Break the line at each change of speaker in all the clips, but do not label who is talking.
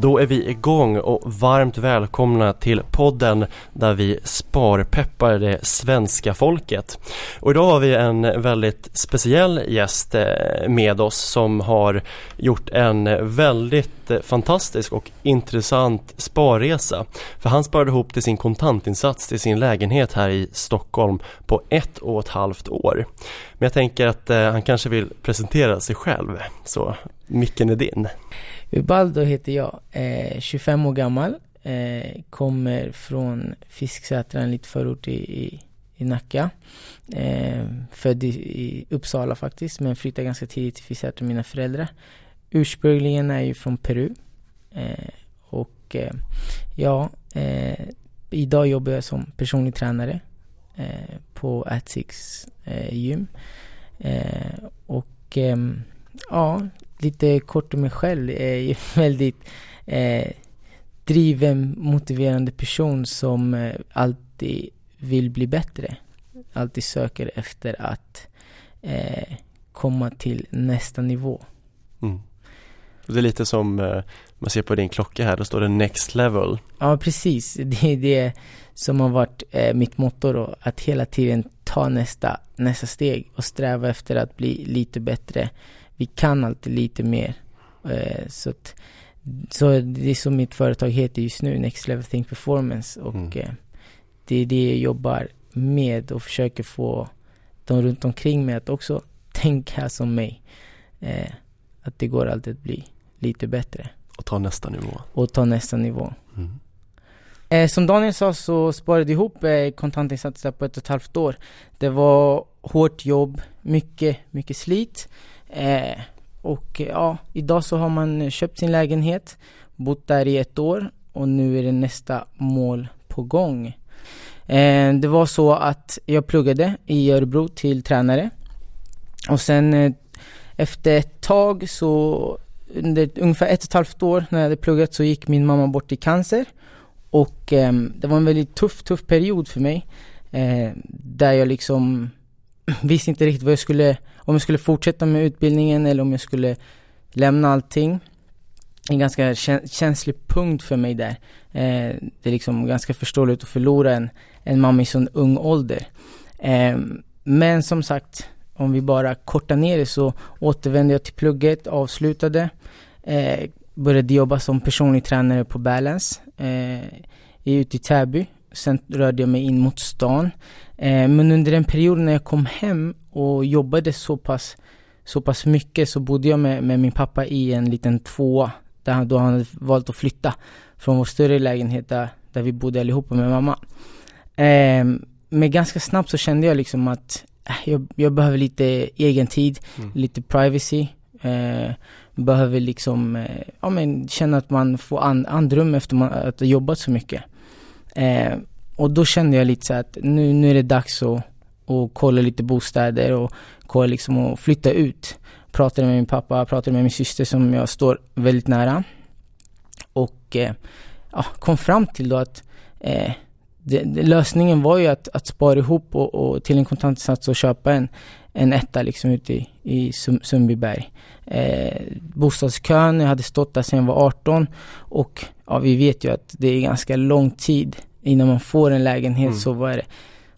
Då är vi igång och varmt välkomna till podden där vi sparpeppar det svenska folket. Och idag har vi en väldigt speciell gäst eh, med oss som har gjort en väldigt eh, fantastisk och intressant sparresa. För han sparade ihop till sin kontantinsats till sin lägenhet här i Stockholm på ett och ett halvt år. Men jag tänker att eh, han kanske vill presentera sig själv. Så micken är din.
Ubaldo heter jag, eh, 25 år gammal. Eh, kommer från Fisksätra, en liten förort i, i, i Nacka. Eh, född i, i, Uppsala faktiskt, men flyttade ganska tidigt till Fisksätra med mina föräldrar. Ursprungligen är jag ju från Peru. Eh, och eh, ja, eh, idag jobbar jag som personlig tränare eh, på Atsix eh, gym. Eh, och eh, ja, lite kort om mig själv. Jag är väldigt eh, driven, motiverande person som eh, alltid vill bli bättre. Alltid söker efter att eh, komma till nästa nivå.
Mm. Det är lite som eh, man ser på din klocka här, då står det next level.
Ja, precis. Det är det som har varit eh, mitt motto då, att hela tiden ta nästa, nästa steg och sträva efter att bli lite bättre vi kan alltid lite mer. Eh, så, att, så det är som mitt företag heter just nu, Next Level Think Performance. Och mm. eh, det är det jag jobbar med och försöker få de runt omkring mig att också tänka som mig. Eh, att det går alltid att bli lite bättre.
Och ta nästa nivå.
Och ta nästa nivå. Mm. Eh, som Daniel sa så sparade jag ihop eh, kontantinsatser på ett och ett halvt år. Det var hårt jobb, mycket, mycket slit. Eh, och eh, ja, idag så har man köpt sin lägenhet, bott där i ett år och nu är det nästa mål på gång. Eh, det var så att jag pluggade i Örebro till tränare och sen eh, efter ett tag så under ungefär ett och ett halvt år när jag hade pluggat så gick min mamma bort i cancer och eh, det var en väldigt tuff, tuff period för mig eh, där jag liksom visste inte riktigt vad jag skulle, om jag skulle fortsätta med utbildningen eller om jag skulle lämna allting. En ganska känslig punkt för mig där. Eh, det är liksom ganska förståeligt att förlora en, en mamma i sån ung ålder. Eh, men som sagt, om vi bara kortar ner det så återvände jag till plugget, avslutade, eh, började jobba som personlig tränare på Balance eh, ute i Täby. Sen rörde jag mig in mot stan. Eh, men under en period när jag kom hem och jobbade så pass, så pass mycket så bodde jag med, med min pappa i en liten tvåa. Där han, då han hade valt att flytta från vår större lägenhet där, där vi bodde allihopa med mamma. Eh, men ganska snabbt så kände jag liksom att äh, jag, jag behöver lite egen tid, mm. lite privacy. Eh, behöver liksom, eh, ja men känna att man får and, andrum efter man, att ha jobbat så mycket. Eh, och då kände jag lite så att nu, nu är det dags att, att kolla lite bostäder och kolla liksom och flytta ut. Pratade med min pappa, pratade med min syster som jag står väldigt nära. Och eh, ja, kom fram till då att eh, det, det, lösningen var ju att, att spara ihop och, och till en kontantinsats och köpa en, en etta liksom ute i, i Sundbyberg. Eh, bostadskön, jag hade stått där sedan jag var 18 och ja, vi vet ju att det är ganska lång tid innan man får en lägenhet mm. så var det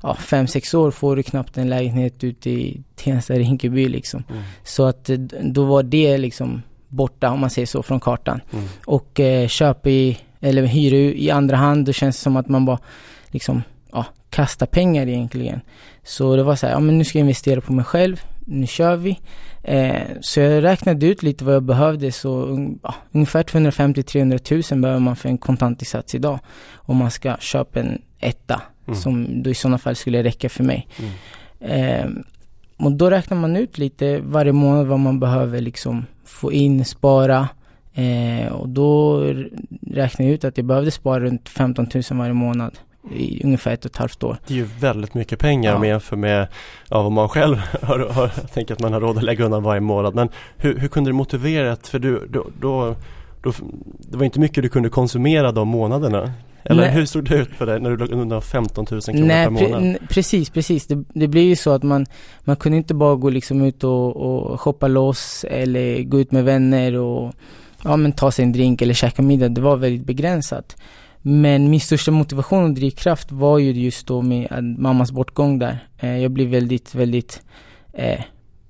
ja, fem, sex år får du knappt en lägenhet ute i Tensta, Rinkeby liksom. Mm. Så att eh, då var det liksom borta om man säger så från kartan. Mm. Och eh, köpa i, eller hyra i andra hand, då känns det som att man bara liksom, ja, kastar pengar egentligen. Så det var så här, ja men nu ska jag investera på mig själv, nu kör vi. Eh, så jag räknade ut lite vad jag behövde, så ja, ungefär 250-300 000 behöver man för en kontantinsats idag. Om man ska köpa en etta, mm. som då i sådana fall skulle räcka för mig. Mm. Eh, och då räknar man ut lite varje månad vad man behöver liksom få in, spara. Eh, och då räknade jag ut att jag behövde spara runt 15 000 varje månad i ungefär ett och ett halvt år.
Det är ju väldigt mycket pengar ja. om man jämför med ja, vad man själv har, har, tänker att man har råd att lägga undan varje månad. Men hur, hur kunde du motivera det? För du, då, då, då, det var inte mycket du kunde konsumera de månaderna. Eller Nej. hur såg det ut för dig när du låg undan 15 000 kronor Nej, per månad?
Pre precis, precis. Det, det blir ju så att man, man kunde inte bara gå liksom ut och, och shoppa loss eller gå ut med vänner och ja men ta sig en drink eller käka middag, det var väldigt begränsat. Men min största motivation och drivkraft var ju just då med eh, mammas bortgång där. Eh, jag blev väldigt, väldigt eh,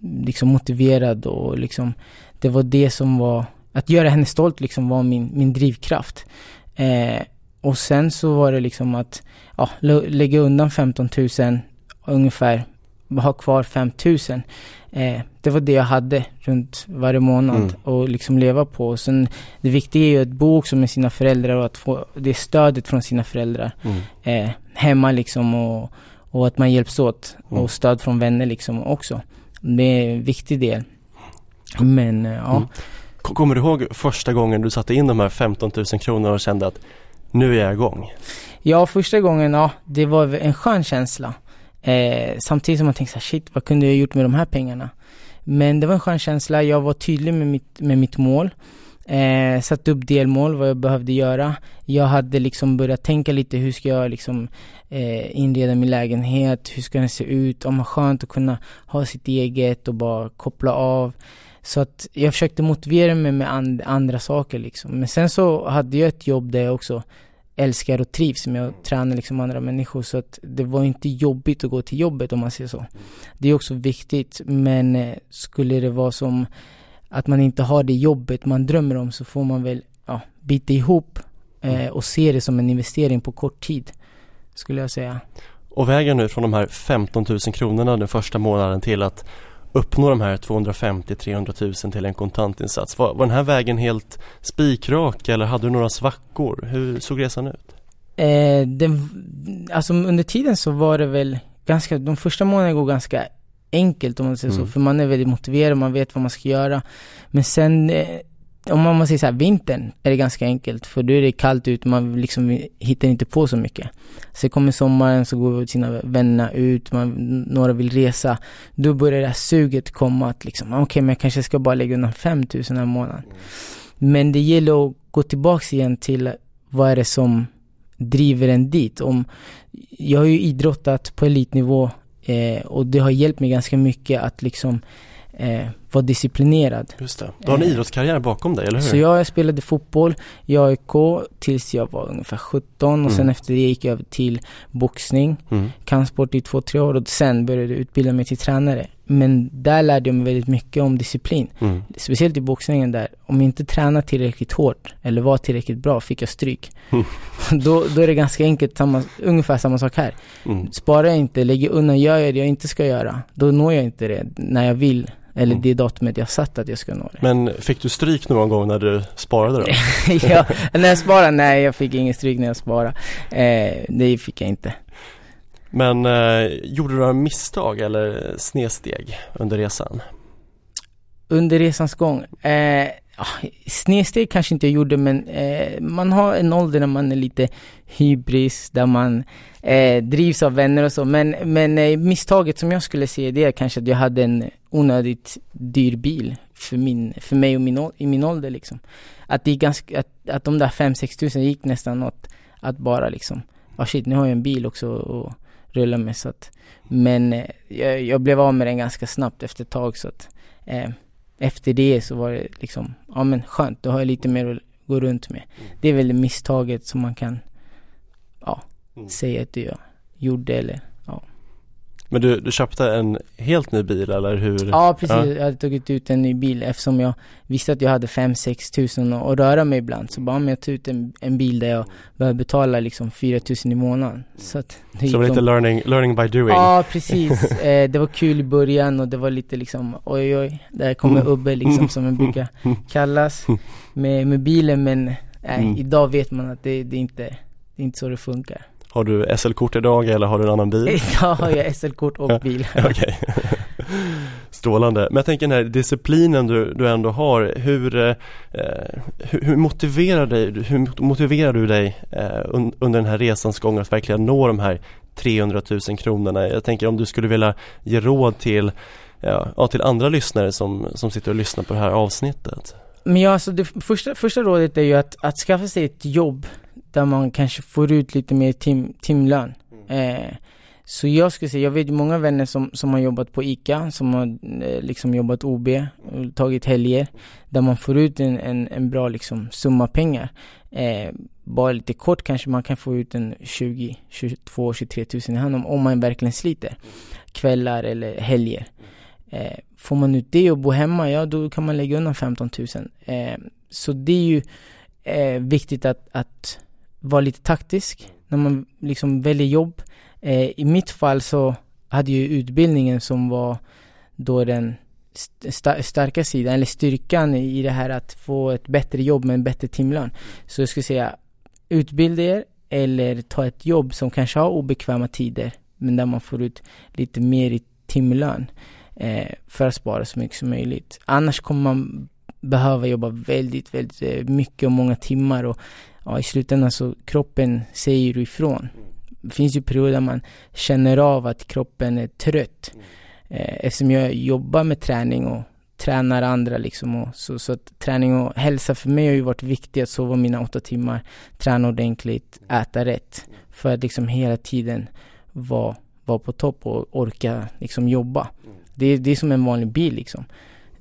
liksom motiverad och liksom det var det som var, att göra henne stolt liksom var min, min drivkraft. Eh, och sen så var det liksom att ja, lägga undan 15 000 ungefär, ha kvar 5 000. Eh, det var det jag hade runt varje månad mm. och liksom leva på. Och sen, det viktiga är ju att bo också med sina föräldrar och att få det stödet från sina föräldrar mm. eh, hemma liksom och, och att man hjälps åt mm. och stöd från vänner liksom också. Det är en viktig del. Men eh, ja. Mm.
Kommer du ihåg första gången du satte in de här 15 000 kronorna och kände att nu är jag igång?
Ja, första gången, ja, det var en skön känsla. Eh, samtidigt som man tänkte så här, shit, vad kunde jag gjort med de här pengarna? Men det var en skön känsla, jag var tydlig med mitt, med mitt mål. Eh, satte upp delmål, vad jag behövde göra. Jag hade liksom börjat tänka lite, hur ska jag liksom eh, inreda min lägenhet? Hur ska den se ut? Om man skönt att kunna ha sitt eget och bara koppla av. Så att jag försökte motivera mig med and, andra saker liksom. Men sen så hade jag ett jobb där jag också älskar och trivs med att träna liksom andra människor. Så att det var inte jobbigt att gå till jobbet om man säger så. Det är också viktigt, men eh, skulle det vara som att man inte har det jobbet man drömmer om så får man väl ja, bita ihop eh, och se det som en investering på kort tid. Skulle jag säga.
Och vägen nu från de här 15 000 kronorna den första månaden till att uppnå de här 250-300 000 till en kontantinsats. Var, var den här vägen helt spikrak eller hade du några svackor? Hur såg resan ut?
Eh, den, alltså under tiden så var det väl ganska, de första månaderna går ganska enkelt om man säger mm. så, för man är väldigt motiverad, man vet vad man ska göra. Men sen eh, om man säger så här, vintern är det ganska enkelt för då är det kallt ute, man liksom hittar inte på så mycket. Sen kommer sommaren så går sina vänner ut, man, några vill resa. Då börjar det här suget komma att liksom, ah, okej okay, men jag kanske ska bara lägga undan 5000 den månaden. Men det gäller att gå tillbaks igen till vad är det som driver en dit. Om, jag har ju idrottat på elitnivå eh, och det har hjälpt mig ganska mycket att liksom eh, vara disciplinerad.
Just det. Du har en eh, idrottskarriär bakom dig, eller hur?
Så jag spelade fotboll i AIK tills jag var ungefär 17 och mm. sen efter det gick jag över till boxning, mm. kampsport i två, tre år och sen började jag utbilda mig till tränare. Men där lärde jag mig väldigt mycket om disciplin. Mm. Speciellt i boxningen där, om jag inte tränade tillräckligt hårt eller var tillräckligt bra fick jag stryk. Mm. då, då är det ganska enkelt, samma, ungefär samma sak här. Mm. Sparar jag inte, lägger undan, gör jag det jag inte ska göra, då når jag inte det när jag vill. Eller mm. det datumet jag satt att jag ska nå det.
Men fick du stryk någon gång när du sparade då?
ja, när jag sparade, nej jag fick ingen stryk när jag sparade. Eh, det fick jag inte.
Men eh, gjorde du några misstag eller snedsteg under resan?
Under resans gång? Eh, snedsteg kanske inte jag gjorde men eh, man har en ålder när man är lite hybris, där man eh, drivs av vänner och så. Men, men eh, misstaget som jag skulle se det är kanske att jag hade en onödigt dyr bil för, min, för mig och min, i min ålder liksom. Att, det är ganska, att, att de där 5-6 tusen gick nästan åt att bara liksom, ah oh shit nu har jag en bil också att rulla med så att, men eh, jag, jag, blev av med den ganska snabbt efter ett tag så att eh, efter det så var det liksom, ja men skönt, då har jag lite mer att gå runt med. Det är väl misstaget som man kan, ja, mm. säga att jag gjorde eller
men du, du köpte en helt ny bil eller hur?
Ja precis, ja. jag hade tagit ut en ny bil eftersom jag visste att jag hade 5-6 tusen att röra mig ibland. Så bara om jag tog ut en, en bil där jag behöver betala liksom 4 tusen i månaden. Så att
det Så lite learning, learning by doing?
Ja precis, eh, det var kul i början och det var lite liksom oj oj, där kommer mm. Ubbe liksom som den brukar kallas med, med bilen men nej, mm. idag vet man att det, det, är inte, det är inte så det funkar.
Har du SL-kort idag eller har du en annan bil?
Ja, jag har SL-kort och bil.
Okej. Strålande. Men jag tänker den här disciplinen du, du ändå har, hur, eh, hur, hur, motiverar dig, hur motiverar du dig eh, un, under den här resans gång att verkligen nå de här 300 000 kronorna? Jag tänker om du skulle vilja ge råd till, ja, till andra lyssnare som, som sitter och lyssnar på det här avsnittet.
Men ja, alltså det första, första rådet är ju att, att skaffa sig ett jobb där man kanske får ut lite mer tim, timlön. Mm. Eh, Så jag skulle säga, jag vet många vänner som, som har jobbat på ICA, som har eh, liksom jobbat OB, tagit helger, där man får ut en, en, en bra liksom summa pengar. Eh, bara lite kort kanske man kan få ut en 20, 22, 23 tusen i hand om, man verkligen sliter. Kvällar eller helger. Eh, får man ut det och bo hemma, ja då kan man lägga undan 15 000. Eh, så det är ju eh, viktigt att, att vara lite taktisk när man liksom väljer jobb. Eh, I mitt fall så hade ju utbildningen som var då den st starka sidan, eller styrkan i det här att få ett bättre jobb med en bättre timlön. Så jag skulle säga utbilda er eller ta ett jobb som kanske har obekväma tider men där man får ut lite mer i timlön eh, för att spara så mycket som möjligt. Annars kommer man behöva jobba väldigt, väldigt eh, mycket och många timmar och ja, i slutändan så kroppen säger ifrån. Det finns ju perioder där man känner av att kroppen är trött. Eh, eftersom jag jobbar med träning och tränar andra liksom och så, så att träning och hälsa för mig har ju varit viktigt att sova mina åtta timmar, träna ordentligt, äta rätt. För att liksom hela tiden vara, vara på topp och orka liksom jobba. Det, det är som en vanlig bil liksom.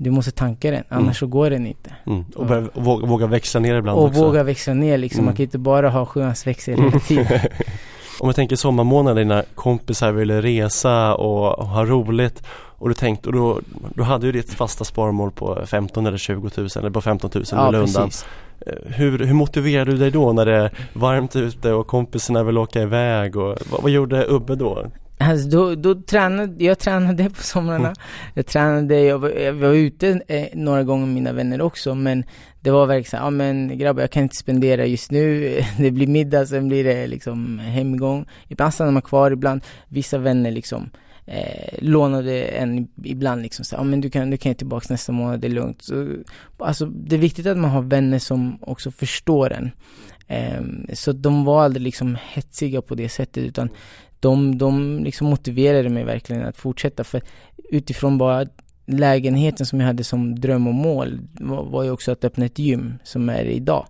Du måste tanka den, annars mm. så går den inte.
Mm. Och, börja, och våga, våga, växla ner ibland
och
också.
Och våga växla ner liksom. Mm. Man kan inte bara ha sjuans växel hela tiden.
Om jag tänker sommarmånader när kompisar ville resa och, ha roligt och du tänkte, och då, då hade ju ditt fasta sparmål på 15 eller 20 000 eller på 15 000 ja, undan. Eh, hur, hur motiverar du dig då när det är varmt ute och kompisarna vill åka iväg och vad, vad gjorde Ubbe då?
Alltså då, då tränade, jag tränade på somrarna. Mm. Jag tränade, jag var, jag var ute eh, några gånger med mina vänner också men det var verkligen såhär, ja men grabbar jag kan inte spendera just nu, det blir middag, sen blir det liksom hemgång. Ibland stannar man kvar, ibland vissa vänner liksom eh, lånade en ibland liksom så ja men du kan, du kan tillbaks nästa månad, det är lugnt. Så, alltså det är viktigt att man har vänner som också förstår en. Eh, så de var aldrig liksom hetsiga på det sättet utan de, de liksom motiverade mig verkligen att fortsätta för utifrån bara lägenheten som jag hade som dröm och mål var, var ju också att öppna ett gym som är idag.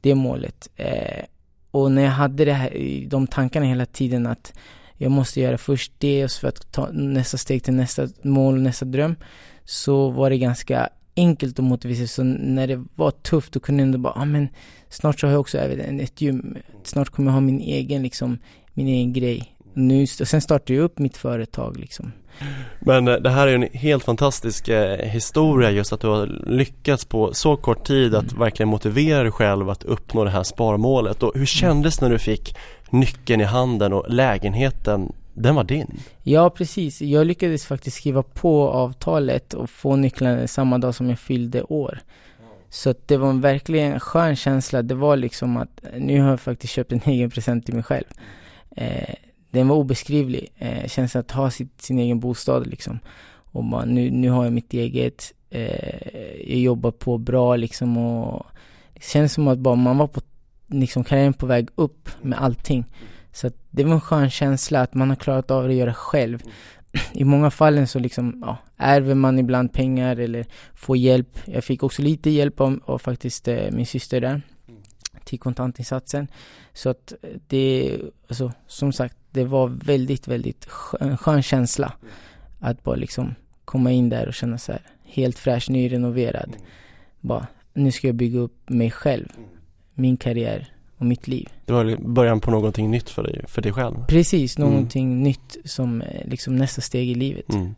Det målet. Eh, och när jag hade det här, de tankarna hela tiden att jag måste göra först det och för att ta nästa steg till nästa mål, och nästa dröm. Så var det ganska enkelt att motivera. Så när det var tufft då kunde jag ändå bara, ja ah, men snart så har jag också även ett gym. Snart kommer jag ha min egen liksom, min egen grej. Nu, sen startade jag upp mitt företag liksom.
Men eh, det här är en helt fantastisk eh, historia just att du har lyckats på så kort tid att mm. verkligen motivera dig själv att uppnå det här sparmålet. Och hur kändes när du fick nyckeln i handen och lägenheten den var din?
Ja precis, jag lyckades faktiskt skriva på avtalet och få nycklarna samma dag som jag fyllde år. Så det var en verkligen skön känsla, det var liksom att nu har jag faktiskt köpt en egen present till mig själv. Eh, den var obeskrivlig, eh, känslan att ha sitt, sin egen bostad liksom. Och man, nu, nu har jag mitt eget, eh, jag jobbar på bra liksom och det känns som att bara man var på, liksom karriären på väg upp med allting. Så att det var en skön känsla att man har klarat av det att göra själv. I många fallen så liksom, ja, ärver man ibland pengar eller får hjälp. Jag fick också lite hjälp av, av faktiskt eh, min syster där till kontantinsatsen. Så att det, alltså, som sagt, det var väldigt, väldigt skön, skön känsla att bara liksom komma in där och känna så här helt fräsch, nyrenoverad. Bara, nu ska jag bygga upp mig själv, min karriär och mitt liv.
Det var början på någonting nytt för dig, för dig själv?
Precis, mm. någonting mm. nytt som eh, liksom nästa steg i livet. Mm.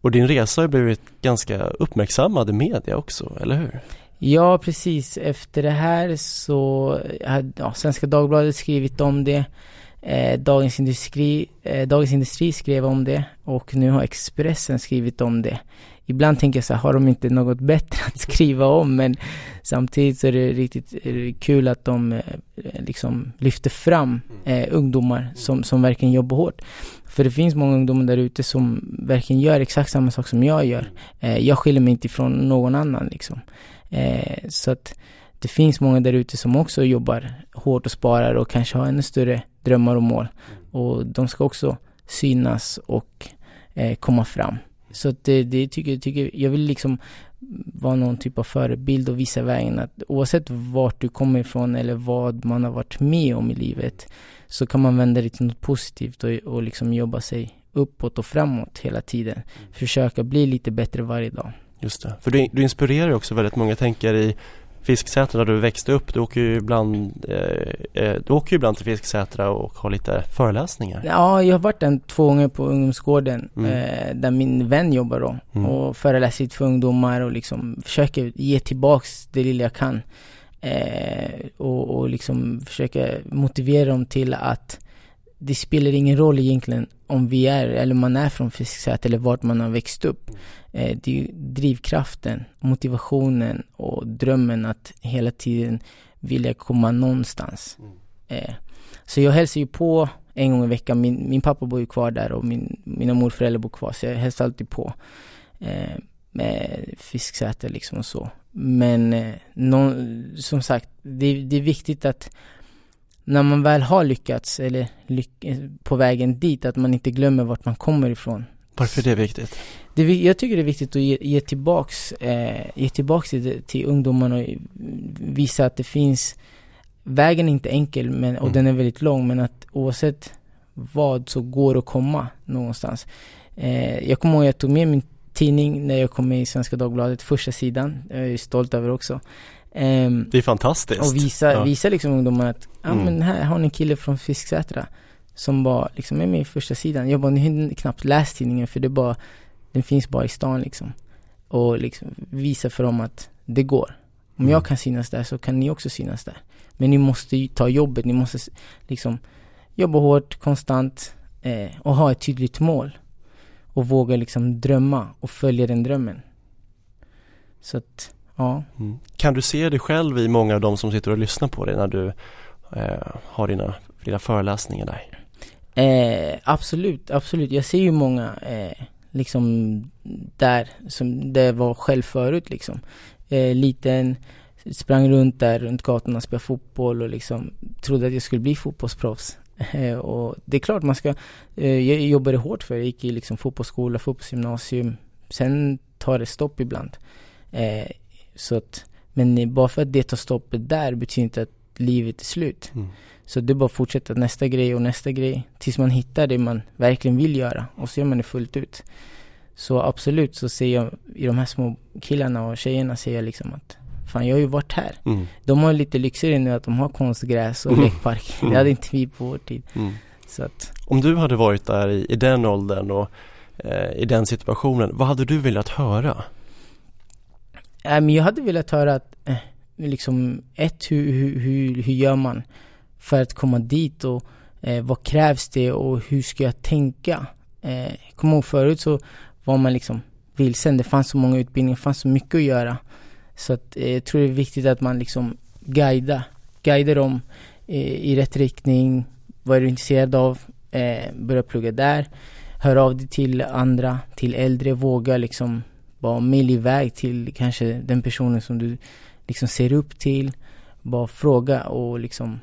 Och din resa har blivit ganska uppmärksammad i media också, eller hur?
Ja, precis. Efter det här så hade ja, Svenska Dagbladet skrivit om det. Eh, Dagens, Industri, eh, Dagens Industri skrev om det och nu har Expressen skrivit om det. Ibland tänker jag så här, har de inte något bättre att skriva om? Men samtidigt så är det riktigt kul att de eh, liksom lyfter fram eh, ungdomar som, som verkligen jobbar hårt. För det finns många ungdomar där ute som verkligen gör exakt samma sak som jag gör. Eh, jag skiljer mig inte ifrån någon annan liksom. Så att det finns många där ute som också jobbar hårt och sparar och kanske har ännu större drömmar och mål. Och de ska också synas och eh, komma fram. Så det, det tycker, tycker jag vill liksom vara någon typ av förebild och visa vägen att oavsett vart du kommer ifrån eller vad man har varit med om i livet så kan man vända det till något positivt och, och liksom jobba sig uppåt och framåt hela tiden. Mm. Försöka bli lite bättre varje dag.
Just det, för du, du inspirerar också väldigt många tänkare i Fisksätra där du växte upp, du åker ju ibland, eh, eh, du åker ju ibland till Fisksätra och har lite föreläsningar.
Ja, jag har varit där två gånger på ungdomsgården mm. eh, där min vän jobbar då mm. och föreläser för ungdomar och liksom försöker ge tillbaks det lilla jag kan. Eh, och, och liksom försöka motivera dem till att det spelar ingen roll egentligen om vi är, eller man är från Fisksätra eller vart man har växt upp. Mm. Eh, det är ju drivkraften, motivationen och drömmen att hela tiden vilja komma någonstans. Mm. Eh, så jag hälsar ju på en gång i veckan. Min, min pappa bor ju kvar där och min, mina morföräldrar bor kvar så jag hälsar alltid på. Eh, med Fisksätra liksom och så. Men eh, någon, som sagt, det, det är viktigt att när man väl har lyckats eller lyck på vägen dit att man inte glömmer vart man kommer ifrån.
Varför är det viktigt?
Det, jag tycker det är viktigt att ge, ge tillbaks, eh, ge tillbaks till, till ungdomarna och visa att det finns Vägen är inte enkel men, och mm. den är väldigt lång men att oavsett vad så går att komma någonstans. Eh, jag kommer ihåg att jag tog med min tidning när jag kom med i Svenska Dagbladet, första sidan. Jag är stolt över också.
Um, det är fantastiskt.
Och visa, ja. visa liksom ungdomarna att, ja mm. men här har ni en kille från Fisksätra som bara liksom är med i första sidan. Jag bara, ni har knappt läst tidningen för det bara, den finns bara i stan liksom. Och liksom visa för dem att det går. Om mm. jag kan synas där så kan ni också synas där. Men ni måste ju ta jobbet, ni måste liksom jobba hårt, konstant eh, och ha ett tydligt mål. Och våga liksom drömma och följa den drömmen. Så att Ja.
Mm. Kan du se dig själv i många av de som sitter och lyssnar på dig när du eh, har dina, dina föreläsningar där?
Eh, absolut, absolut. Jag ser ju många eh, liksom där som det var själv förut liksom. Eh, liten, sprang runt där runt gatorna, spelade fotboll och liksom trodde att jag skulle bli fotbollsproffs. Eh, och det är klart man ska, eh, jag jobbade hårt för det, jag gick i liksom fotbollsskola, fotbollsgymnasium. Sen tar det stopp ibland. Eh, så att, men bara för att det tar stopp där betyder inte att livet är slut. Mm. Så det är bara att fortsätta nästa grej och nästa grej tills man hittar det man verkligen vill göra och så gör man det fullt ut. Så absolut så ser jag i de här små killarna och tjejerna ser jag liksom att Fan jag har ju varit här. Mm. De har lite lyxigare nu att de har konstgräs och mm. lekpark. Det hade inte vi på vår tid. Mm. Så att.
Om du hade varit där i, i den åldern och eh, i den situationen, vad hade du velat höra?
Äh, men jag hade velat höra att, eh, liksom, ett, hur, hur, hur, hur gör man för att komma dit och eh, vad krävs det och hur ska jag tänka? Eh, kommer ihåg förut så var man liksom vilsen, det fanns så många utbildningar, det fanns så mycket att göra. Så att, eh, jag tror det är viktigt att man liksom guidar, guidar dem eh, i rätt riktning. Vad är du intresserad av? Eh, börja plugga där. Hör av dig till andra, till äldre, våga liksom bara mil iväg till kanske den personen som du liksom ser upp till. Bara fråga och liksom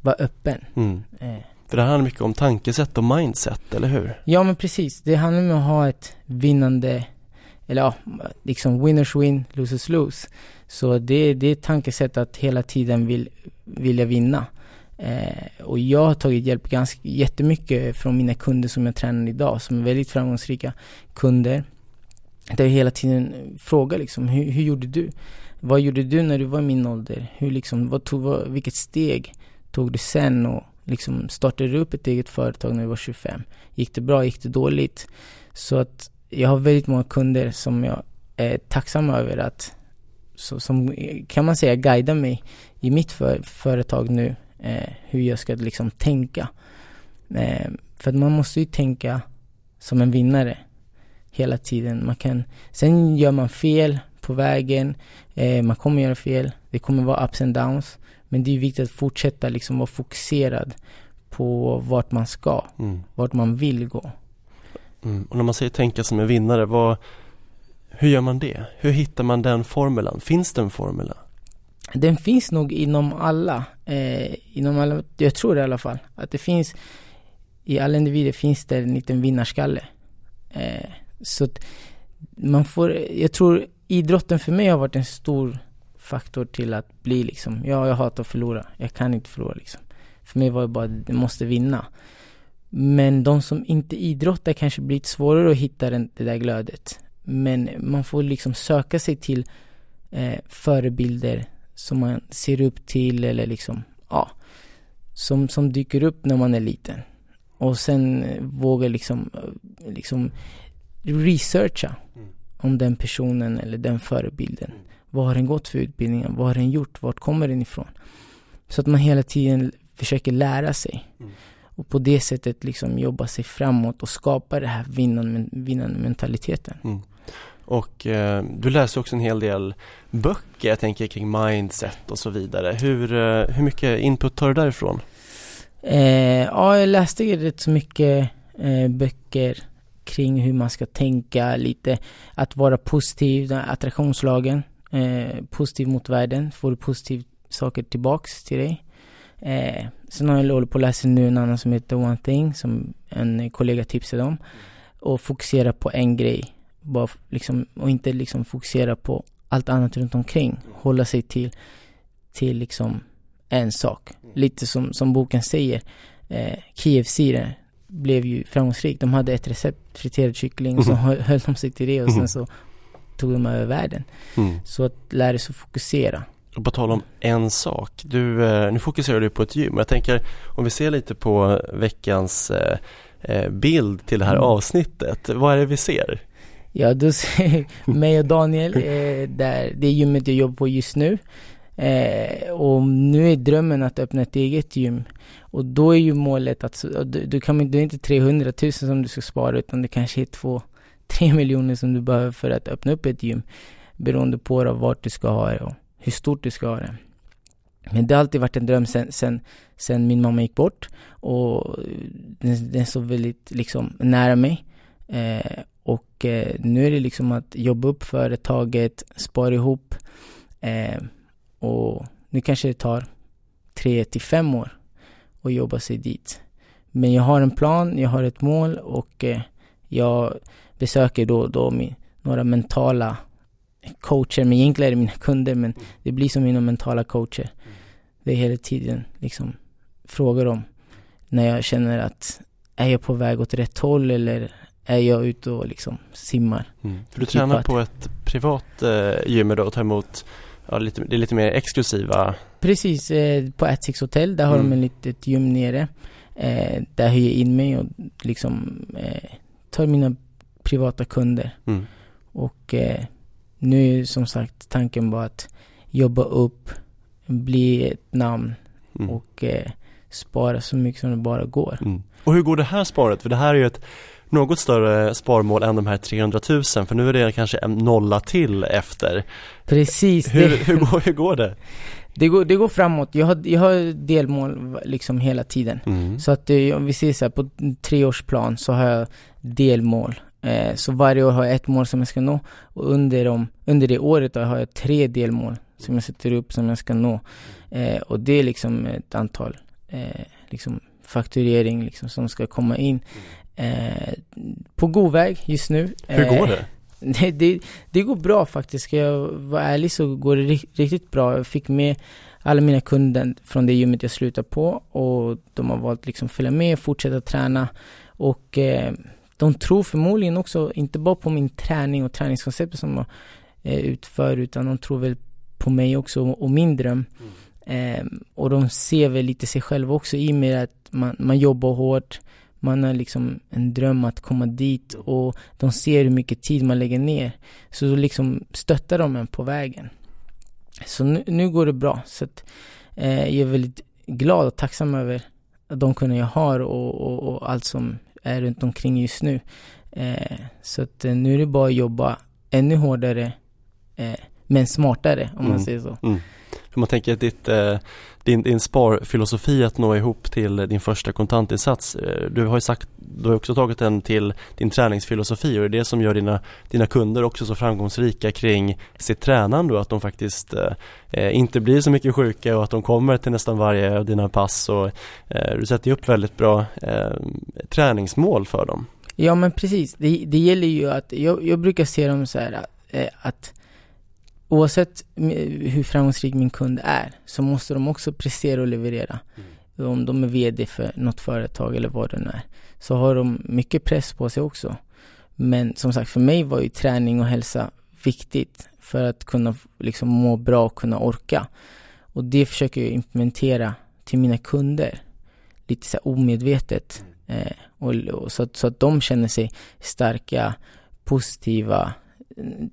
vara öppen. Mm.
Eh. För det handlar mycket om tankesätt och mindset, eller hur?
Ja men precis. Det handlar om att ha ett vinnande, eller ja, liksom winners win, losers lose. Så det, det är ett tankesätt att hela tiden vill, vilja vinna. Eh, och jag har tagit hjälp ganska jättemycket från mina kunder som jag tränar idag, som är väldigt framgångsrika kunder. Där jag hela tiden frågar liksom, hur, hur gjorde du? Vad gjorde du när du var i min ålder? Hur liksom, vad tog, vad, vilket steg tog du sen och liksom startade du upp ett eget företag när du var 25? Gick det bra? Gick det dåligt? Så att jag har väldigt många kunder som jag är tacksam över att, så, som kan man säga guidar mig i mitt för, företag nu, eh, hur jag ska liksom tänka. Eh, för att man måste ju tänka som en vinnare hela tiden. Man kan, sen gör man fel på vägen, eh, man kommer göra fel, det kommer vara ups and downs. Men det är viktigt att fortsätta liksom vara fokuserad på vart man ska, mm. vart man vill gå.
Mm. Och när man säger tänka som en vinnare, vad, hur gör man det? Hur hittar man den formulan? Finns det en formula?
Den finns nog inom alla, eh, inom alla, jag tror det i alla fall, att det finns i alla individer finns det en liten vinnarskalle. Eh, så man får, jag tror idrotten för mig har varit en stor faktor till att bli liksom, ja jag hatar att förlora, jag kan inte förlora liksom. För mig var det bara, jag måste vinna. Men de som inte idrottar kanske blir lite svårare att hitta den, det där glödet. Men man får liksom söka sig till eh, förebilder som man ser upp till eller liksom, ja, som, som dyker upp när man är liten. Och sen våga liksom, eh, liksom researcha mm om den personen eller den förebilden. Vad har den gått för utbildningar? Vad har den gjort? Vart kommer den ifrån? Så att man hela tiden försöker lära sig. Mm. Och på det sättet liksom jobba sig framåt och skapa den här vinnande, vinnande mentaliteten. Mm.
Och eh, du läser också en hel del böcker, jag tänker kring mindset och så vidare. Hur, eh, hur mycket input tar du därifrån?
Eh, ja, jag läste rätt så mycket eh, böcker kring hur man ska tänka lite. Att vara positiv, attraktionslagen. Eh, positiv mot världen, får du positiva saker tillbaks till dig. Eh, sen har jag hållit på att läsa nu en annan som heter One Thing, som en kollega tipsade om. Och fokusera på en grej. Bara liksom, och inte liksom fokusera på allt annat runt omkring. Hålla sig till, till liksom en sak. Lite som, som boken säger. Eh, KFC blev ju framgångsrikt. De hade ett recept, friterad kyckling, och så höll, höll de sig till det och sen så tog de över världen. Mm. Så att lära sig att fokusera.
Och på tal om en sak, du, eh, nu fokuserar du på ett gym. Jag tänker om vi ser lite på veckans eh, eh, bild till det här mm. avsnittet. Vad är det vi ser?
Ja, du ser mig och Daniel, där, det är gymmet jag jobbar på just nu. Eh, och nu är drömmen att öppna ett eget gym. Och då är ju målet att, du, du kan, det är inte 300 000 som du ska spara utan det kanske är 2 3 miljoner som du behöver för att öppna upp ett gym. Beroende på då, vart du ska ha det och hur stort du ska ha det. Men det har alltid varit en dröm sen, sen, sen min mamma gick bort och den, den så väldigt liksom nära mig. Eh, och eh, nu är det liksom att jobba upp företaget, spara ihop eh, och nu kanske det tar tre till fem år att jobba sig dit. Men jag har en plan, jag har ett mål och eh, jag besöker då och då min, några mentala coacher, men egentligen är det mina kunder, men det blir som mina mentala coacher. Det är hela tiden liksom frågor om när jag känner att är jag på väg åt rätt håll eller är jag ute och liksom simmar.
Mm. För du tränar på ett privat eh, gym då och tar emot ja, lite, det är lite mer exklusiva
Precis, eh, på Atix Hotel, där har mm. de ett litet gym nere. Eh, där hyr jag in mig och liksom eh, tar mina privata kunder. Mm. Och eh, nu är som sagt tanken bara att jobba upp, bli ett namn mm. och eh, spara så mycket som det bara går. Mm.
Och hur går det här sparet? För det här är ju ett något större sparmål än de här 300 000 för nu är det kanske en nolla till efter.
Precis.
Hur, det, hur, går, hur går det?
Det går, det går framåt. Jag har, jag har delmål liksom hela tiden. Mm. Så att eh, om vi ser så här, på treårsplan så har jag delmål. Eh, så varje år har jag ett mål som jag ska nå och under, dem, under det året har jag tre delmål som jag sätter upp som jag ska nå. Eh, och det är liksom ett antal eh, liksom fakturering liksom som ska komma in. Eh, på god väg just nu.
Hur går det?
Det, det, det, går bra faktiskt. Ska jag vara ärlig så går det riktigt bra. Jag fick med alla mina kunder från det gymmet jag slutade på och de har valt liksom följa med, och fortsätta träna och eh, de tror förmodligen också inte bara på min träning och träningskonceptet som jag eh, utför utan de tror väl på mig också och min dröm. Mm. Eh, och de ser väl lite sig själva också i och med att man, man jobbar hårt, man har liksom en dröm att komma dit och de ser hur mycket tid man lägger ner. Så då liksom stöttar de en på vägen. Så nu, nu går det bra. Så att, eh, jag är väldigt glad och tacksam över de kunder jag har och, och, och, allt som är runt omkring just nu. Eh, så att eh, nu är det bara att jobba ännu hårdare eh, men smartare om mm. man säger så. Mm.
Man tänker att ditt, eh, din, din sparfilosofi att nå ihop till din första kontantinsats. Eh, du har ju sagt, du har också tagit den till din träningsfilosofi och det är det som gör dina, dina kunder också så framgångsrika kring sitt tränande och att de faktiskt eh, eh, inte blir så mycket sjuka och att de kommer till nästan varje av dina pass och eh, du sätter ju upp väldigt bra eh, träningsmål för dem.
Ja men precis, det, det gäller ju att, jag, jag brukar se dem så här eh, att oavsett hur framgångsrik min kund är så måste de också prestera och leverera. Mm. Om de är VD för något företag eller vad det nu är. Så har de mycket press på sig också. Men som sagt, för mig var ju träning och hälsa viktigt för att kunna liksom må bra och kunna orka. Och det försöker jag implementera till mina kunder. Lite så omedvetet. Eh, och, och så, så, att de känner sig starka, positiva,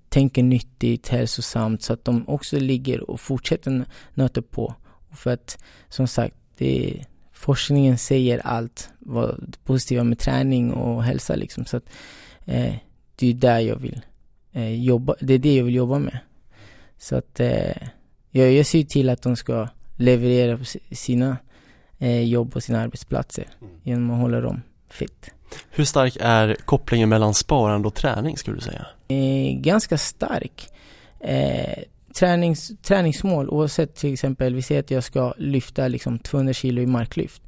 tänker nyttigt, hälsosamt så att de också ligger och fortsätter nöta på. För att som sagt, det, forskningen säger allt vad det positiva med träning och hälsa liksom. Så att eh, det är där jag vill eh, jobba, det är det jag vill jobba med. Så att eh, jag, jag ser till att de ska leverera på sina eh, jobb och sina arbetsplatser mm. genom att hålla dem fit.
Hur stark är kopplingen mellan sparande och träning skulle du säga?
Ganska stark. Eh, tränings, träningsmål, oavsett till exempel, vi säger att jag ska lyfta liksom 200 kilo i marklyft.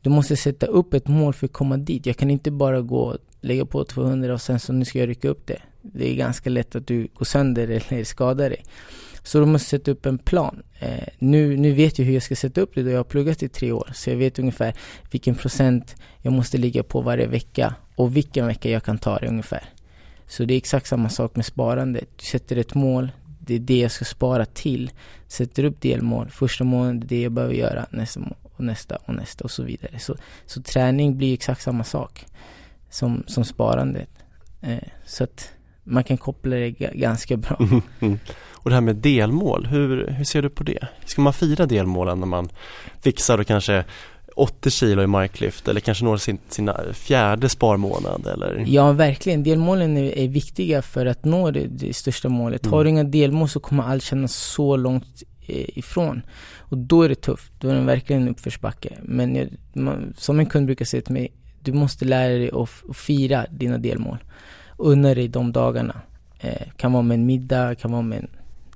Du måste sätta upp ett mål för att komma dit. Jag kan inte bara gå och lägga på 200 och sen så nu ska jag rycka upp det. Det är ganska lätt att du går sönder eller skadar dig. Så du måste sätta upp en plan. Eh, nu, nu vet jag hur jag ska sätta upp det då jag har pluggat i tre år. Så jag vet ungefär vilken procent jag måste ligga på varje vecka och vilken vecka jag kan ta det ungefär. Så det är exakt samma sak med sparande. Du sätter ett mål, det är det jag ska spara till. Sätter upp delmål, första månaden, det är det jag behöver göra, nästa och nästa och nästa och så vidare. Så, så träning blir exakt samma sak som, som sparandet. Eh, så att man kan koppla det ganska bra.
Mm. Och det här med delmål, hur, hur ser du på det? Ska man fira delmålen när man fixar och kanske 80 kilo i marklyft eller kanske når sin sina fjärde sparmånad eller?
Ja verkligen, delmålen är, är viktiga för att nå det, det största målet. Mm. Har du inga delmål så kommer allt kännas så långt eh, ifrån. Och då är det tufft, då är det verkligen en uppförsbacke. Men jag, man, som en kund brukar säga till mig, du måste lära dig att, att fira dina delmål. Unna dig de dagarna. Eh, kan vara med en middag, kan vara med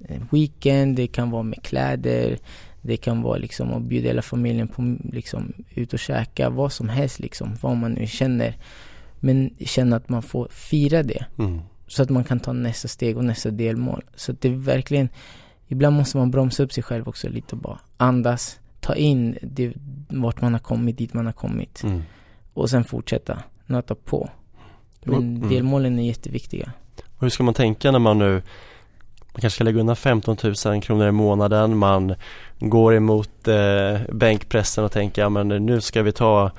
en weekend, det kan vara med kläder, det kan vara liksom att bjuda hela familjen på liksom ut och käka, vad som helst liksom, vad man nu känner. Men känna att man får fira det. Mm. Så att man kan ta nästa steg och nästa delmål. Så att det är verkligen, ibland måste man bromsa upp sig själv också lite och bara andas, ta in det, vart man har kommit, dit man har kommit. Mm. Och sen fortsätta, nöta på. Men mm. delmålen är jätteviktiga.
Och hur ska man tänka när man nu man kanske ska lägga undan 15 000 kronor i månaden, man går emot eh, bänkpressen och tänker ja men nu ska vi ta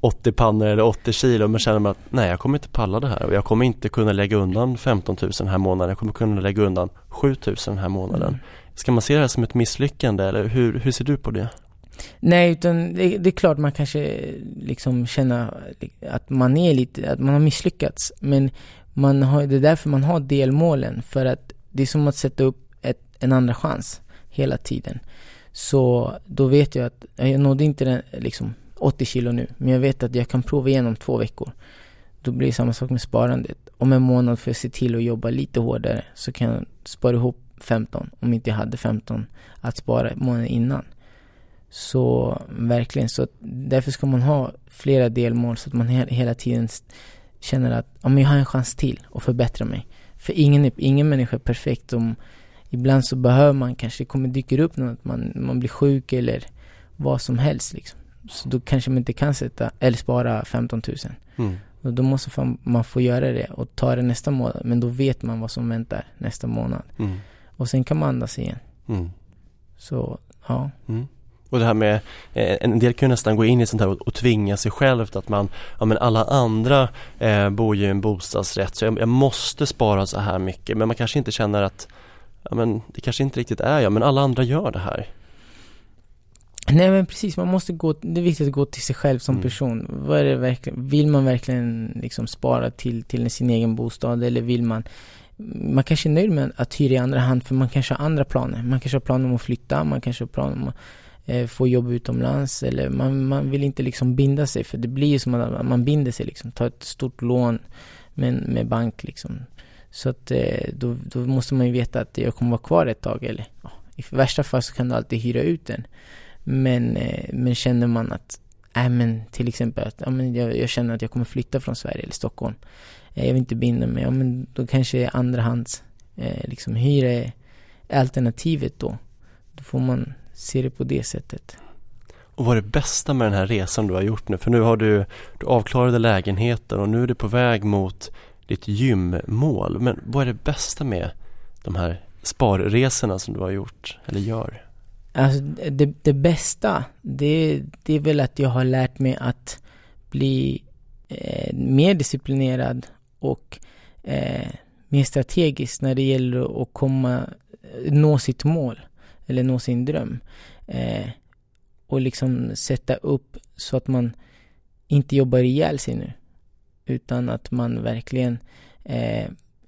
80 pannor eller 80 kilo men känner man att nej jag kommer inte palla det här och jag kommer inte kunna lägga undan 15 000 den här månaden, jag kommer kunna lägga undan 7 000 den här månaden. Mm. Ska man se det här som ett misslyckande eller hur, hur ser du på det?
Nej, utan det, det, är klart man kanske liksom känner att man är lite, att man har misslyckats. Men man har, det är därför man har delmålen. För att det är som att sätta upp ett, en andra chans hela tiden. Så då vet jag att jag nådde inte den, liksom 80 kilo nu, men jag vet att jag kan prova igenom två veckor. Då blir det samma sak med sparandet. Om en månad får jag se till att jobba lite hårdare så kan jag spara ihop 15 om inte jag hade 15 att spara månaden innan. Så verkligen, så därför ska man ha flera delmål så att man hela tiden känner att om jag har en chans till att förbättra mig. För ingen, ingen människa är perfekt. Om, ibland så behöver man kanske, det kommer dyker upp något, man, man blir sjuk eller vad som helst liksom. Så då kanske man inte kan sätta, eller spara 15 000. Mm. Och då måste man få göra det och ta det nästa månad. Men då vet man vad som väntar nästa månad. Mm. Och sen kan man andas igen. Mm. Så, ja.
Och det här med, eh, en del kan ju nästan gå in i sånt här och, och tvinga sig själv att man, ja men alla andra eh, bor ju i en bostadsrätt så jag, jag, måste spara så här mycket men man kanske inte känner att, ja men det kanske inte riktigt är jag men alla andra gör det här.
Nej men precis, man måste gå, det är viktigt att gå till sig själv som mm. person. Vad är det verkligen, vill man verkligen liksom spara till, till sin egen bostad eller vill man man kanske är nöjd med att hyra i andra hand för man kanske har andra planer. Man kanske har planer om att flytta, man kanske har planer om att Eh, få jobb utomlands eller man, man vill inte liksom binda sig för det blir ju som att man binder sig liksom, tar ett stort lån med, med bank liksom. Så att eh, då, då måste man ju veta att jag kommer vara kvar ett tag eller ja, i värsta fall så kan du alltid hyra ut den. Men, eh, men känner man att, äh, men till exempel att ja, men jag, jag känner att jag kommer flytta från Sverige eller Stockholm. Eh, jag vill inte binda mig, ja men då kanske andrahands eh, liksom hyra eh, alternativet då. Då får man se det på det sättet.
Och vad är det bästa med den här resan du har gjort nu? För nu har du, du avklarade lägenheten och nu är du på väg mot ditt gymmål. Men vad är det bästa med de här sparresorna som du har gjort eller gör?
Alltså det, det bästa, det, det är väl att jag har lärt mig att bli eh, mer disciplinerad och eh, mer strategisk när det gäller att komma, nå sitt mål eller nå sin dröm. Eh, och liksom sätta upp så att man inte jobbar ihjäl sig nu. Utan att man verkligen eh,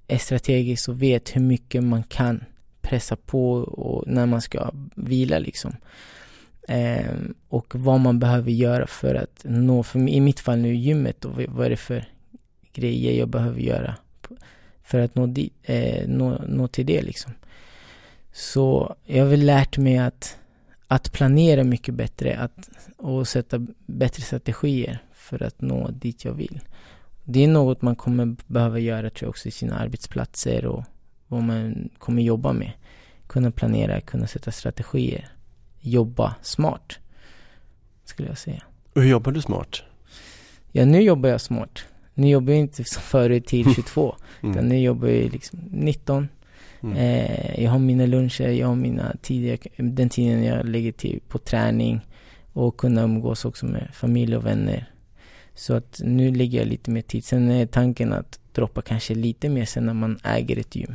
är strategisk och vet hur mycket man kan pressa på och när man ska vila liksom. Eh, och vad man behöver göra för att nå, för i mitt fall nu gymmet och vad är det för grejer jag behöver göra för att nå, dit, eh, nå, nå till det liksom. Så jag har väl lärt mig att, att planera mycket bättre att, och sätta bättre strategier för att nå dit jag vill. Det är något man kommer behöva göra tror jag också i sina arbetsplatser och vad man kommer jobba med. Kunna planera, kunna sätta strategier. Jobba smart, skulle jag säga.
Och hur jobbar du smart?
Ja, nu jobbar jag smart. Nu jobbar jag inte som förut till 22, mm. utan nu jobbar jag liksom 19. Mm. Eh, jag har mina luncher, jag har mina tider, den tiden jag lägger till på träning och kunna umgås också med familj och vänner. Så att nu lägger jag lite mer tid. Sen är tanken att droppa kanske lite mer sen när man äger ett gym.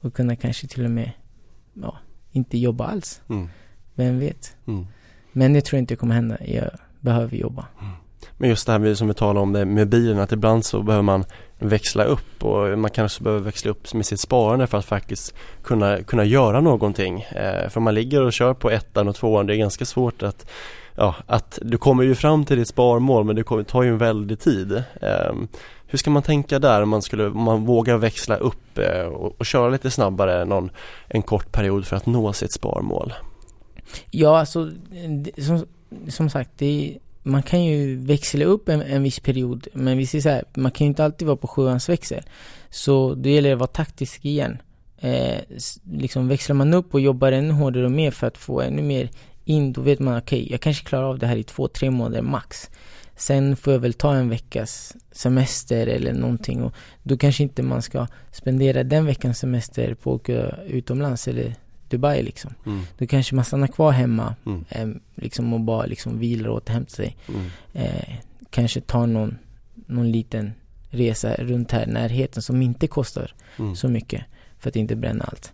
Och kunna kanske till och med, ja, inte jobba alls. Mm. Vem vet? Mm. Men det tror jag inte kommer hända. Jag behöver jobba. Mm.
Men just det här som vi talade om det med bilen, att ibland så behöver man växla upp och man kanske behöver växla upp med sitt sparande för att faktiskt kunna, kunna göra någonting. Eh, för man ligger och kör på ettan och tvåan, det är ganska svårt att ja, att du kommer ju fram till ditt sparmål men det kommer, tar ju en väldig tid. Eh, hur ska man tänka där om man, skulle, om man vågar växla upp eh, och, och, köra lite snabbare någon, en kort period för att nå sitt sparmål?
Ja, alltså som, som sagt, det man kan ju växla upp en, en viss period, men vi ser så här, man kan ju inte alltid vara på sjuans växel. Så då gäller det att vara taktisk igen. Eh, liksom växlar man upp och jobbar ännu hårdare och mer för att få ännu mer in, då vet man okej, okay, jag kanske klarar av det här i två, tre månader max. Sen får jag väl ta en veckas semester eller någonting och då kanske inte man ska spendera den veckans semester på att åka utomlands eller Dubai liksom. Mm. Då kanske man stannar kvar hemma mm. eh, liksom och bara liksom vilar och återhämtar sig. Mm. Eh, kanske tar någon, någon liten resa runt här i närheten som inte kostar mm. så mycket för att inte bränna allt.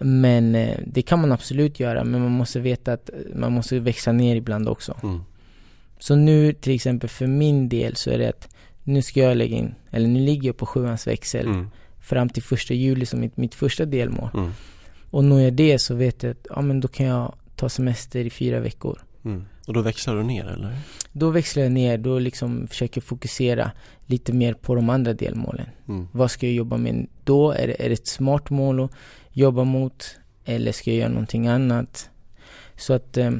Men eh, det kan man absolut göra men man måste veta att man måste växa ner ibland också. Mm. Så nu till exempel för min del så är det att nu ska jag lägga in, eller nu ligger jag på sjuans växel mm. fram till första juli som mitt, mitt första delmål. Och når jag det så vet jag att, ja men då kan jag ta semester i fyra veckor.
Mm. Och då växlar du ner eller?
Då växlar jag ner, då liksom försöker fokusera lite mer på de andra delmålen. Mm. Vad ska jag jobba med då? Är det, är det ett smart mål att jobba mot? Eller ska jag göra någonting annat? Så att eh,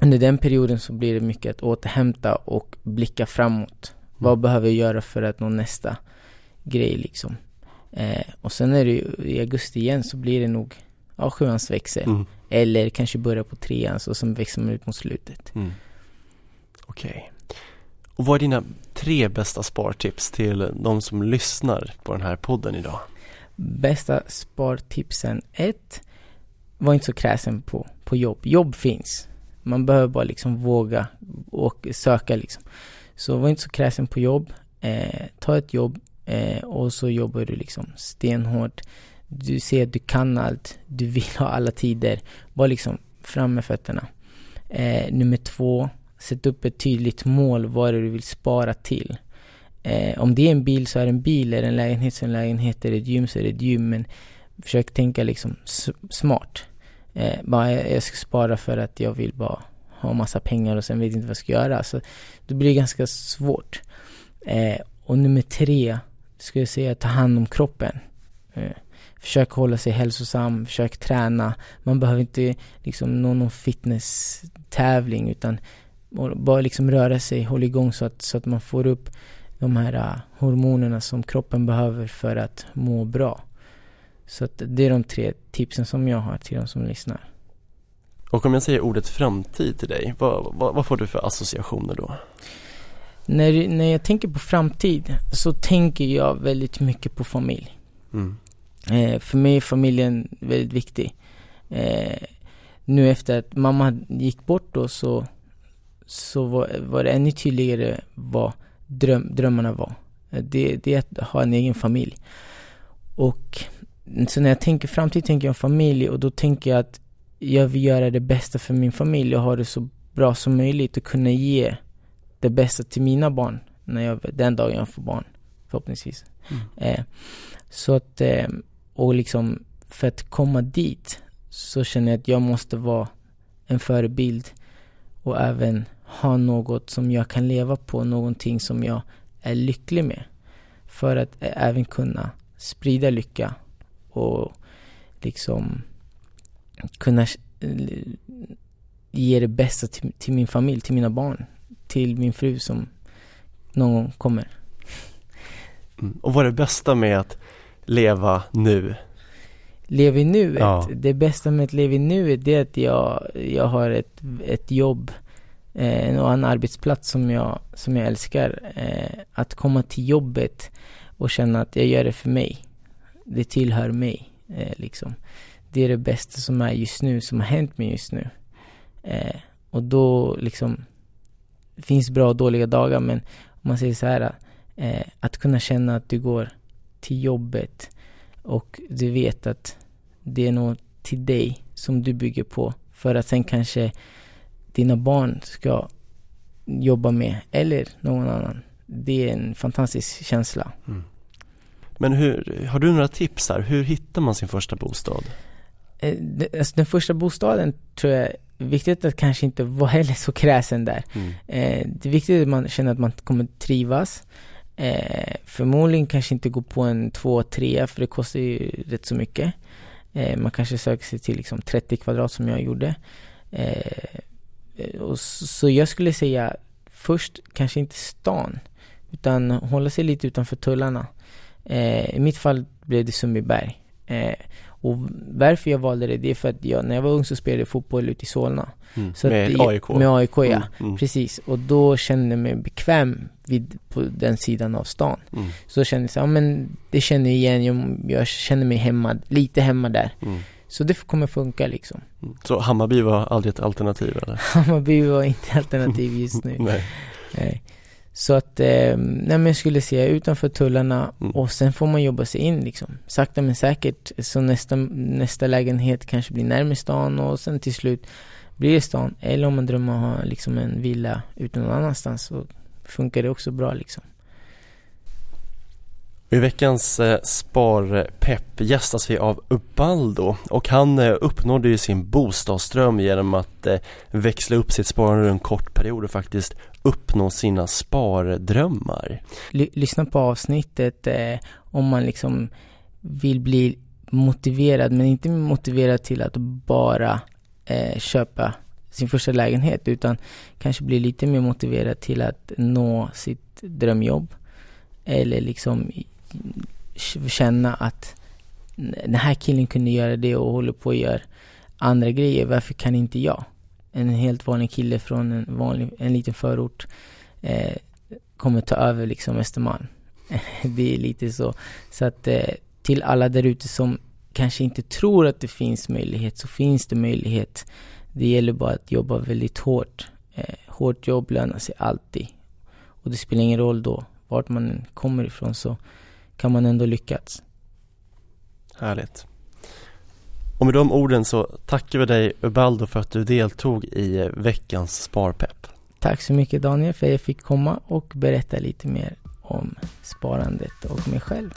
under den perioden så blir det mycket att återhämta och blicka framåt. Mm. Vad behöver jag göra för att nå nästa grej liksom? Eh, och sen är det ju i augusti igen så blir det nog ja, sjuans växel. Mm. Eller kanske börja på treans och sen växer man ut mot slutet. Mm.
Okej. Okay. Och vad är dina tre bästa spartips till de som lyssnar på den här podden idag?
Bästa spartipsen ett, Var inte så kräsen på, på jobb. Jobb finns. Man behöver bara liksom våga och söka liksom. Så var inte så kräsen på jobb. Eh, ta ett jobb eh, och så jobbar du liksom stenhårt du ser att du kan allt, du vill ha alla tider. Bara liksom fram med fötterna. Eh, nummer två, sätt upp ett tydligt mål vad det du vill spara till. Eh, om det är en bil så är det en bil, är det en lägenhet så är det en lägenhet, är det ett gym så är det ett gym. Men försök tänka liksom smart. Eh, bara jag ska spara för att jag vill bara ha massa pengar och sen vet inte vad jag ska göra. Alltså, så det blir ganska svårt. Eh, och nummer tre, skulle jag säga ta hand om kroppen. Eh, Försök hålla sig hälsosam, försök träna. Man behöver inte liksom nå någon fitness-tävling utan bara liksom röra sig, hålla igång så att, så att man får upp de här uh, hormonerna som kroppen behöver för att må bra. Så att det är de tre tipsen som jag har till de som lyssnar.
Och om jag säger ordet framtid till dig, vad, vad, vad får du för associationer då?
När, när jag tänker på framtid så tänker jag väldigt mycket på familj.
Mm.
Eh, för mig är familjen väldigt viktig. Eh, nu efter att mamma gick bort då så, så var, var det ännu tydligare vad dröm, drömmarna var. Eh, det, det är att ha en egen familj. Och så när jag tänker framtid tänker jag familj och då tänker jag att jag vill göra det bästa för min familj och ha det så bra som möjligt och kunna ge det bästa till mina barn när jag, den dagen jag får barn förhoppningsvis. Mm. Eh, så att, eh, och liksom för att komma dit så känner jag att jag måste vara en förebild och även ha något som jag kan leva på, någonting som jag är lycklig med. För att även kunna sprida lycka och liksom kunna eh, ge det bästa till, till, min familj, till mina barn, till min fru som någon gång kommer.
Mm. Och vad är det bästa med att leva nu?
Leva i nuet? Ja. Det bästa med att leva i nuet är att jag, jag har ett, ett jobb eh, och en arbetsplats som jag, som jag älskar. Eh, att komma till jobbet och känna att jag gör det för mig. Det tillhör mig, eh, liksom. Det är det bästa som är just nu, som har hänt mig just nu. Eh, och då liksom, det finns bra och dåliga dagar men om man säger så här, eh, att kunna känna att du går till jobbet och du vet att det är något till dig som du bygger på för att sen kanske dina barn ska jobba med eller någon annan. Det är en fantastisk känsla. Mm.
Men hur, har du några tips här? Hur hittar man sin första bostad?
Eh, alltså den första bostaden tror jag är viktigt att kanske inte vara heller så kräsen där. Mm. Eh, det är viktigt att man känner att man kommer trivas. Eh, förmodligen kanske inte gå på en två, tre för det kostar ju rätt så mycket. Eh, man kanske söker sig till liksom 30 kvadrat som jag gjorde. Eh, eh, och så, så jag skulle säga först kanske inte stan utan hålla sig lite utanför tullarna. I mitt fall blev det Sundbyberg. Och varför jag valde det, det är för att jag, när jag var ung så spelade jag fotboll ute i Solna.
Mm. Med att, AIK?
Med AIK ja, mm. Mm. precis. Och då kände jag mig bekväm vid, på den sidan av stan. Mm. Så kände jag så, ja men det känner jag igen, jag, jag känner mig hemma, lite hemma där. Mm. Så det kommer funka liksom.
Mm. Så Hammarby var aldrig ett alternativ eller?
Hammarby var inte alternativ just nu.
Nej.
Nej. Så att, eh, nej men jag skulle säga utanför tullarna mm. och sen får man jobba sig in liksom. Sakta men säkert. Så nästa, nästa lägenhet kanske blir närmare stan och sen till slut blir det stan. Eller om man drömmer om att ha liksom en villa ute någon annanstans så funkar det också bra liksom.
I veckans eh, Sparpepp gästas vi av Ubaldo och han eh, uppnådde ju sin bostadsdröm genom att eh, växla upp sitt sparande under en kort period och faktiskt uppnå sina spardrömmar.
L lyssna på avsnittet eh, om man liksom vill bli motiverad men inte motiverad till att bara eh, köpa sin första lägenhet utan kanske bli lite mer motiverad till att nå sitt drömjobb eller liksom känna att den här killen kunde göra det och håller på att göra andra grejer, varför kan inte jag? En helt vanlig kille från en, vanlig, en liten förort eh, kommer ta över liksom Östermalm. det är lite så. Så att eh, till alla där ute som kanske inte tror att det finns möjlighet, så finns det möjlighet. Det gäller bara att jobba väldigt hårt. Eh, hårt jobb lönar sig alltid. Och det spelar ingen roll då vart man kommer ifrån så kan man ändå lyckas.
Härligt. Och med de orden så tackar vi dig Ubaldo för att du deltog i veckans Sparpepp.
Tack så mycket Daniel för att jag fick komma och berätta lite mer om sparandet och mig själv.